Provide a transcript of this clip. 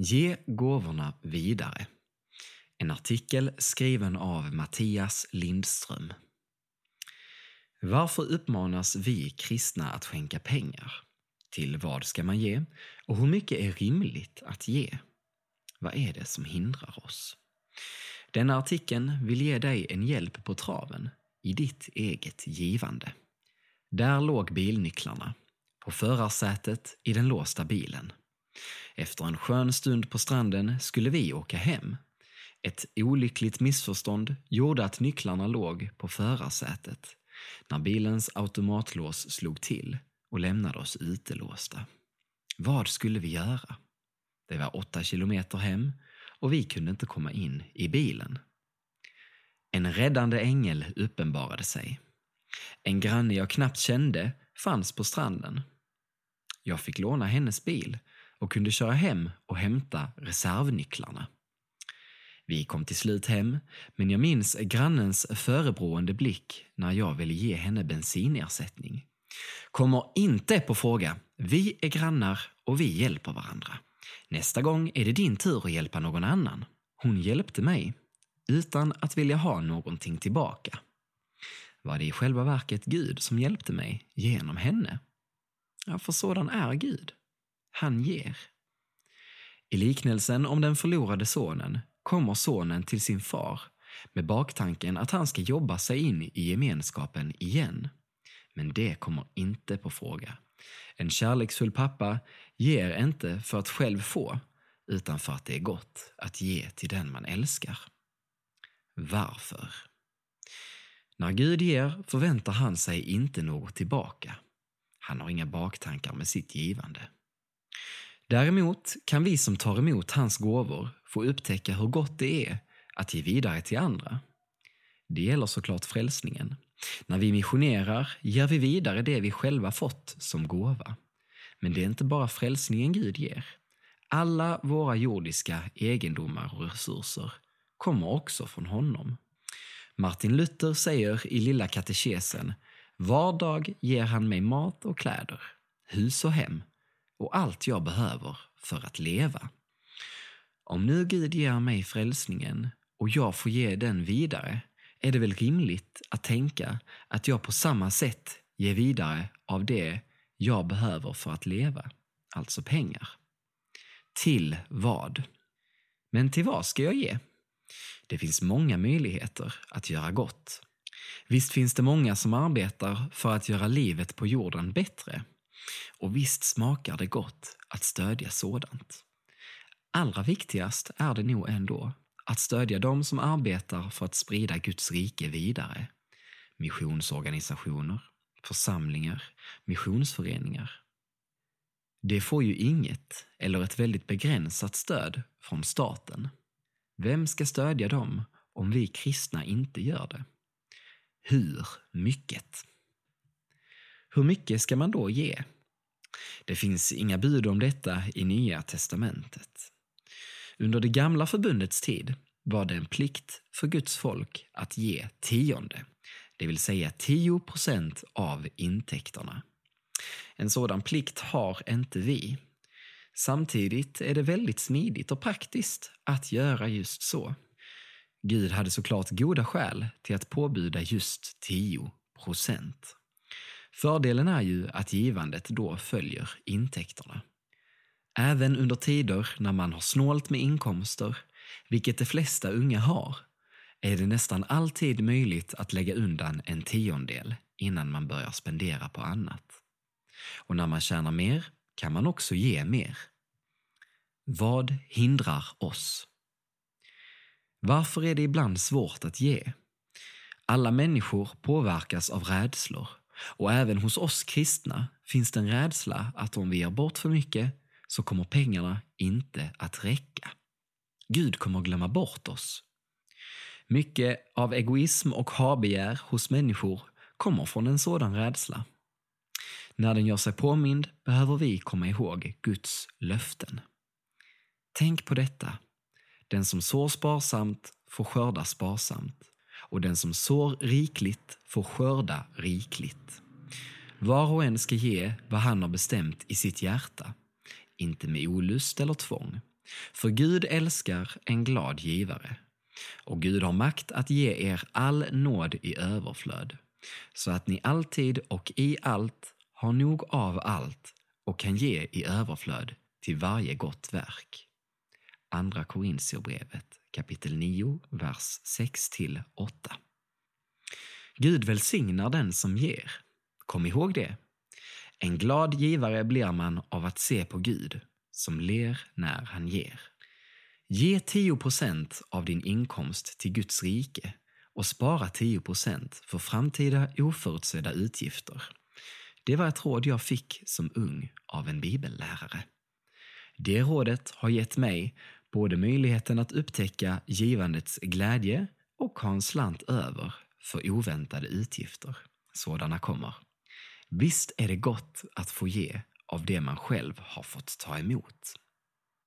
Ge gåvorna vidare. En artikel skriven av Mattias Lindström. Varför uppmanas vi kristna att skänka pengar? Till vad ska man ge? Och hur mycket är rimligt att ge? Vad är det som hindrar oss? Denna artikeln vill ge dig en hjälp på traven i ditt eget givande. Där låg bilnycklarna, på förarsätet i den låsta bilen. Efter en skön stund på stranden skulle vi åka hem. Ett olyckligt missförstånd gjorde att nycklarna låg på förarsätet när bilens automatlås slog till och lämnade oss utelåsta. Vad skulle vi göra? Det var åtta kilometer hem och vi kunde inte komma in i bilen. En räddande ängel uppenbarade sig. En granne jag knappt kände fanns på stranden. Jag fick låna hennes bil och kunde köra hem och hämta reservnycklarna. Vi kom till slut hem, men jag minns grannens förebrående blick när jag ville ge henne bensinersättning. Kommer inte på fråga. Vi är grannar och vi hjälper varandra. Nästa gång är det din tur att hjälpa någon annan. Hon hjälpte mig, utan att vilja ha någonting tillbaka. Var det i själva verket Gud som hjälpte mig genom henne? Ja, för sådan är Gud. Han ger. I liknelsen om den förlorade sonen kommer sonen till sin far med baktanken att han ska jobba sig in i gemenskapen igen. Men det kommer inte på fråga. En kärleksfull pappa ger inte för att själv få, utan för att det är gott att ge till den man älskar. Varför? När Gud ger förväntar han sig inte något tillbaka. Han har inga baktankar med sitt givande. Däremot kan vi som tar emot hans gåvor få upptäcka hur gott det är att ge vidare till andra. Det gäller såklart frälsningen. När vi missionerar ger vi vidare det vi själva fått som gåva. Men det är inte bara frälsningen Gud ger. Alla våra jordiska egendomar och resurser kommer också från honom. Martin Luther säger i Lilla katekesen Var dag ger han mig mat och kläder, hus och hem och allt jag behöver för att leva. Om nu Gud ger mig frälsningen och jag får ge den vidare är det väl rimligt att tänka att jag på samma sätt ger vidare av det jag behöver för att leva, alltså pengar. Till vad? Men till vad ska jag ge? Det finns många möjligheter att göra gott. Visst finns det många som arbetar för att göra livet på jorden bättre. Och visst smakar det gott att stödja sådant. Allra viktigast är det nog ändå att stödja de som arbetar för att sprida Guds rike vidare. Missionsorganisationer, församlingar, missionsföreningar. Det får ju inget, eller ett väldigt begränsat stöd, från staten. Vem ska stödja dem om vi kristna inte gör det? Hur mycket? Hur mycket ska man då ge? Det finns inga bud om detta i Nya testamentet. Under det gamla förbundets tid var det en plikt för Guds folk att ge tionde, det vill säga 10 procent av intäkterna. En sådan plikt har inte vi. Samtidigt är det väldigt smidigt och praktiskt att göra just så. Gud hade såklart goda skäl till att påbjuda just 10 procent. Fördelen är ju att givandet då följer intäkterna. Även under tider när man har snålt med inkomster, vilket de flesta unga har, är det nästan alltid möjligt att lägga undan en tiondel innan man börjar spendera på annat. Och när man tjänar mer kan man också ge mer. Vad hindrar oss? Varför är det ibland svårt att ge? Alla människor påverkas av rädslor och även hos oss kristna finns det en rädsla att om vi ger bort för mycket så kommer pengarna inte att räcka. Gud kommer glömma bort oss. Mycket av egoism och habegär hos människor kommer från en sådan rädsla. När den gör sig påmind behöver vi komma ihåg Guds löften. Tänk på detta. Den som sår sparsamt får skörda sparsamt och den som sår rikligt får skörda rikligt. Var och en ska ge vad han har bestämt i sitt hjärta, inte med olust eller tvång, För Gud älskar en glad givare. Och Gud har makt att ge er all nåd i överflöd, så att ni alltid och i allt har nog av allt och kan ge i överflöd till varje gott verk. Andra Korintierbrevet kapitel 9, vers 6-8. Gud välsignar den som ger. Kom ihåg det. En glad givare blir man av att se på Gud, som ler när han ger. Ge 10 procent av din inkomst till Guds rike och spara 10 procent för framtida oförutsedda utgifter. Det var ett råd jag fick som ung av en bibellärare. Det rådet har gett mig både möjligheten att upptäcka givandets glädje och ha en slant över för oväntade utgifter. Sådana kommer. Visst är det gott att få ge av det man själv har fått ta emot.